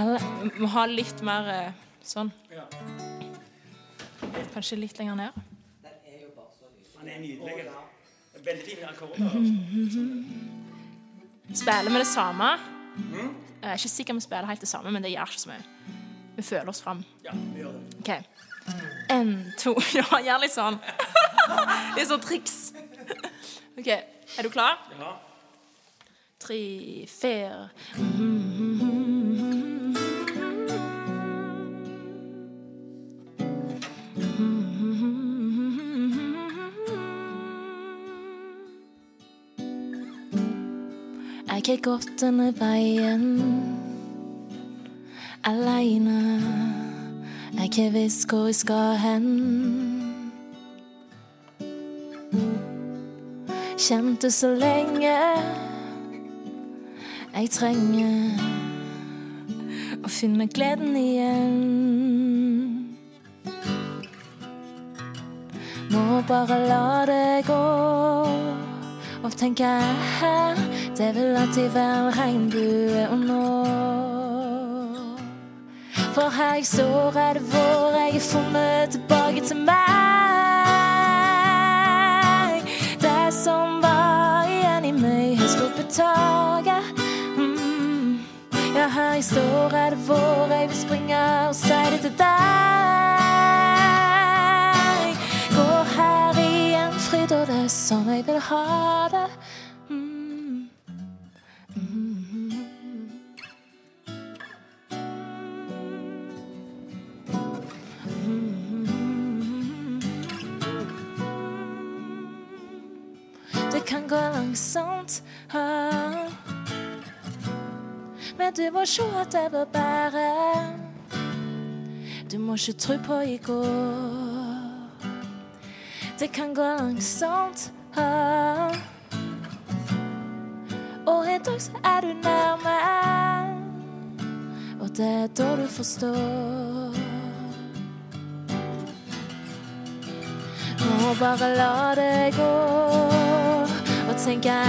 Eller vi må ha litt mer eh, sånn. Kanskje litt lenger ned. Han er nydelig. Veldig fine akkorder. Spiller vi det samme? Jeg er ikke sikker om vi spiller helt det samme, men det gjør ikke så mye. Vi føler oss fram. Ja, vi gjør det. OK. En, to Ja, gjør litt sånn. Litt sånn triks. OK. Er du klar? Ja. Tre, fire Jeg har gått denne veien aleine. Jeg har visst hvor jeg skal hen. Kjente så lenge jeg trenger å finne meg gleden igjen. Må bare la det gå. Og tenker jeg det vil alltid være regnbue å nå. For her jeg står, er det vår jeg er funnet tilbake til meg. Det som var igjen i meg, har sluppet taket. Mm. Jeg står, er det vår jeg vil springe og si det til deg. Går her i en fryd, og det er sånn jeg vil ha det. Mm. Mm. Det kan gå langsomt, ah. Men du må se at det blir bedre. Du må ikke tro på i går. Det kan gå langsomt, ah. og en dag så er du nærme. Og det er da du forstår. Nå bare la det gå og tenke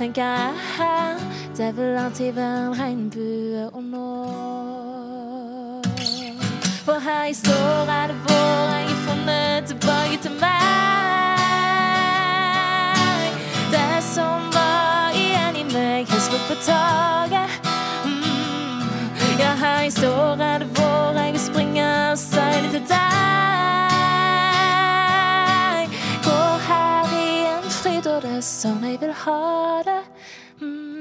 og tenke jeg det vil alltid være en regnbue og nå. For her jeg står, er det vår jeg er funnet tilbake til meg. Det som var igjen i meg, har sluppet taket. Fryd, og det er sånn jeg vil ha det. Mm.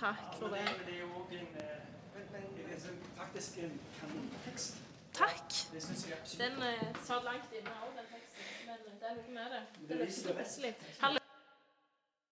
Takk for det. Det er jo en, eh, det er sånn faktisk en kanontekst. Takk. Den uh, satt langt inne òg, den teksten. Men det er noe med det. Det er det. Plutselig.